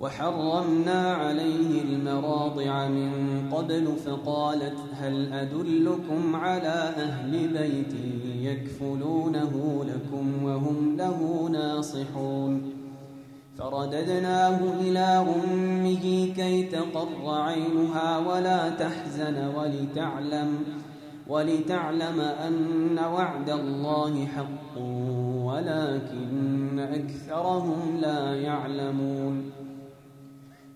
وحرمنا عليه المراضع من قبل فقالت هل أدلكم على أهل بيت يكفلونه لكم وهم له ناصحون؟ فرددناه إلى أمه كي تقر عينها ولا تحزن ولتعلم ولتعلم أن وعد الله حق ولكن أكثرهم لا يعلمون.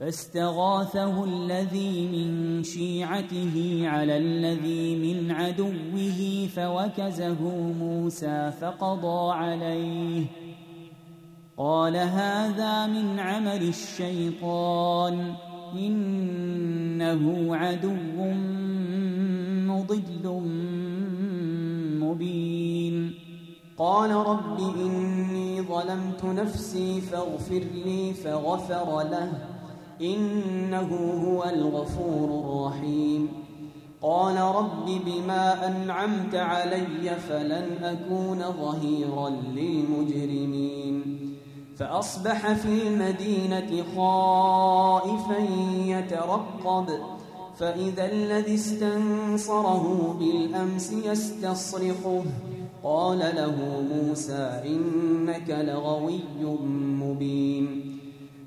فاستغاثه الذي من شيعته على الذي من عدوه فوكزه موسى فقضى عليه. قال هذا من عمل الشيطان إنه عدو مضل مبين. قال رب إني ظلمت نفسي فاغفر لي فغفر له. إنه هو الغفور الرحيم. قال رب بما أنعمت علي فلن أكون ظهيرا للمجرمين. فأصبح في المدينة خائفا يترقب فإذا الذي استنصره بالأمس يستصرخه. قال له موسى إنك لغوي مبين.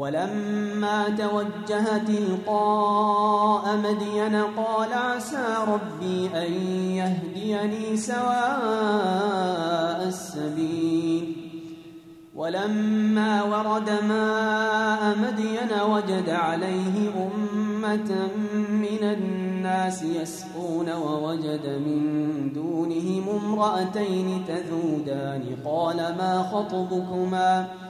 ولما توجه تلقاء مدين قال عسى ربي أن يهديني سواء السبيل ولما ورد ماء مدين وجد عليه أمة من الناس يسقون ووجد من دونهم امرأتين تذودان قال ما خطبكما ؟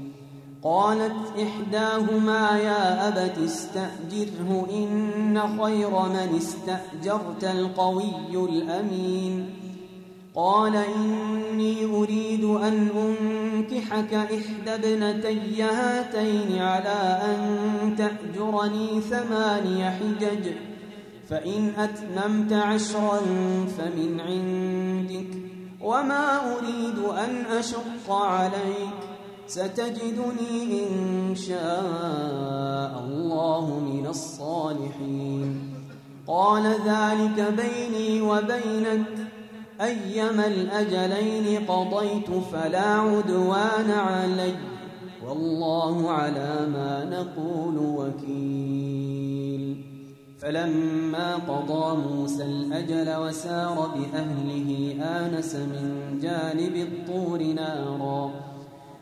قالت إحداهما يا أبت استأجره إن خير من استأجرت القوي الأمين. قال إني أريد أن أنكحك إحدى ابنتي هاتين على أن تأجرني ثماني حجج فإن أتممت عشرا فمن عندك وما أريد أن أشق عليك. ستجدني إن شاء الله من الصالحين. قال ذلك بيني وبينك. أيما الأجلين قضيت فلا عدوان علي. والله على ما نقول وكيل. فلما قضى موسى الأجل وسار بأهله آنس من جانب الطور نارا.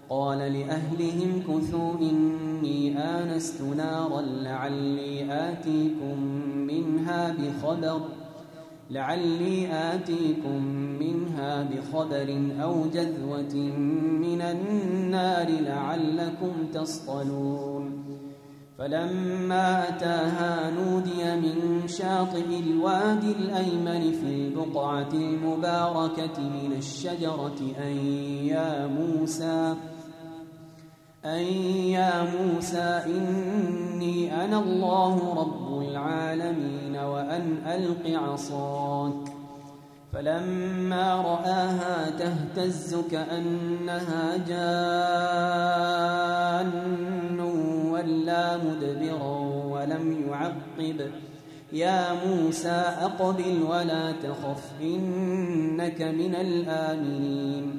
قال لأهلهم كثوا إني آنست نارا لعلي آتيكم منها بخبر لعلي آتيكم منها بخبر أو جذوة من النار لعلكم تصطلون. فلما أتاها نودي من شاطئ الوادي الأيمن في البقعة المباركة من الشجرة أن يا موسى أن يا موسى إني أنا الله رب العالمين وأن ألق عصاك. فلما رآها تهتز كأنها جان ولا مدبرا ولم يعقب. يا موسى أقبل ولا تخف إنك من الآمنين.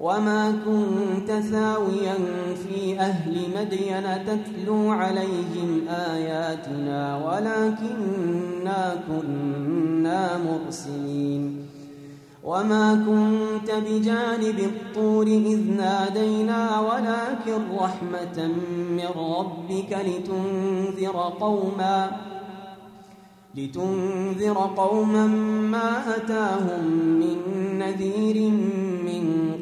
وما كنت ثاويا في أهل مدين تتلو عليهم آياتنا ولكنا كنا مرسلين وما كنت بجانب الطور إذ نادينا ولكن رحمة من ربك لتنذر قوما لتنذر قوما ما أتاهم من نذير من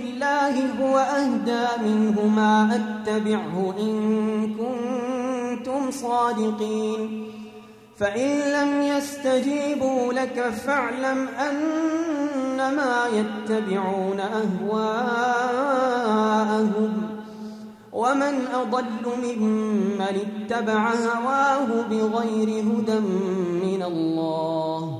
الله هو أهدى منهما أتبعه إن كنتم صادقين. فإن لم يستجيبوا لك فاعلم أنما يتبعون أهواءهم. ومن أضل ممن اتبع هواه بغير هدى من الله.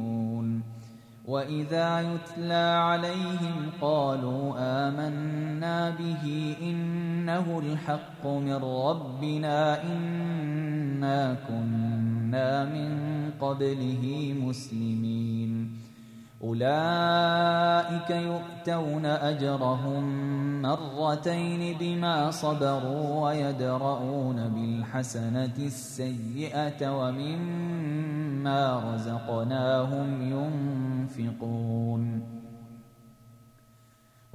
وإذا يتلى عليهم قالوا آمنا به إنه الحق من ربنا إنا كنا من قبله مسلمين أولئك يؤتون أجرهم مرتين بما صبروا ويدرؤون بالحسنة السيئة ومما رزقناهم ينفقون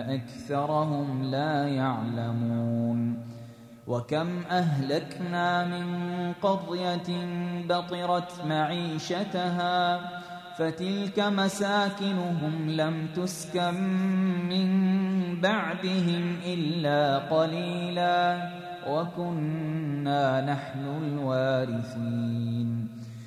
أكثرهم لا يعلمون وكم أهلكنا من قرية بطرت معيشتها فتلك مساكنهم لم تسكن من بعدهم إلا قليلا وكنا نحن الوارثين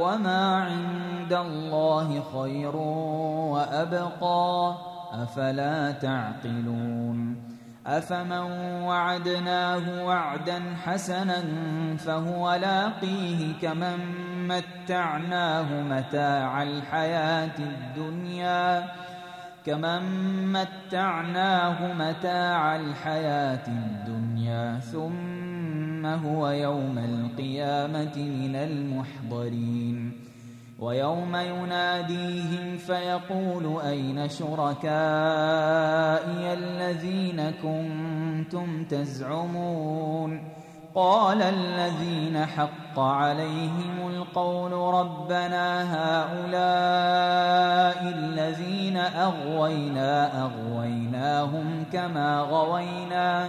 وما عند الله خير وابقى افلا تعقلون افمن وعدناه وعدا حسنا فهو لاقيه كمن متعناه متاع الحياة الدنيا كمن متعناه متاع الحياة الدنيا ثم هو يوم القيامة من المحضرين. ويوم يناديهم فيقول أين شركائي الذين كنتم تزعمون؟ قال الذين حق عليهم القول ربنا هؤلاء الذين أغوينا أغويناهم كما غوينا.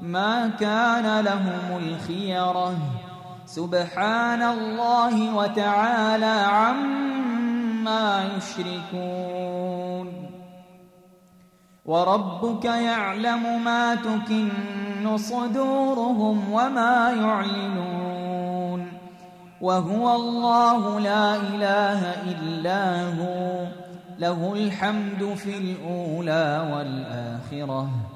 ما كان لهم الخيرة. سبحان الله وتعالى عما يشركون. وربك يعلم ما تكن صدورهم وما يعلنون. وهو الله لا إله إلا هو. له الحمد في الأولى والآخرة.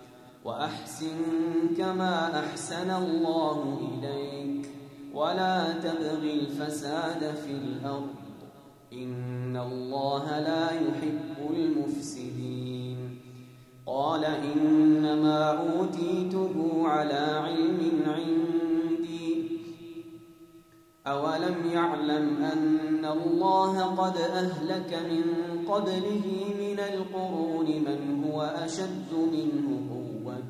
وأحسن كما أحسن الله إليك ولا تبغ الفساد في الأرض إن الله لا يحب المفسدين. قال إنما أوتيته على علم عندي. أولم يعلم أن الله قد أهلك من قبله من القرون من هو أشد منه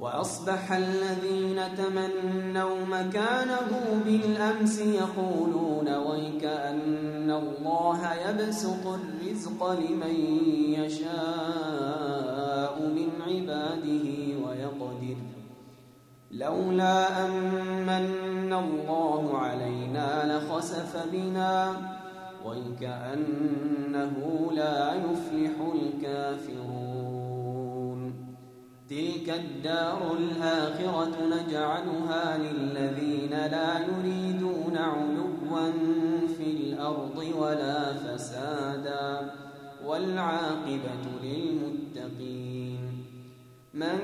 وأصبح الذين تمنوا مكانه بالأمس يقولون ويك أن الله يبسط الرزق لمن يشاء من عباده ويقدر. لولا أمن الله علينا لخسف بنا ويكأنه لا يفلح الكافرون. تلك الدار الآخرة نجعلها للذين لا يريدون علوا في الأرض ولا فسادا والعاقبة للمتقين. من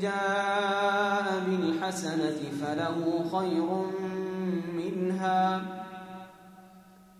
جاء بالحسنة فله خير منها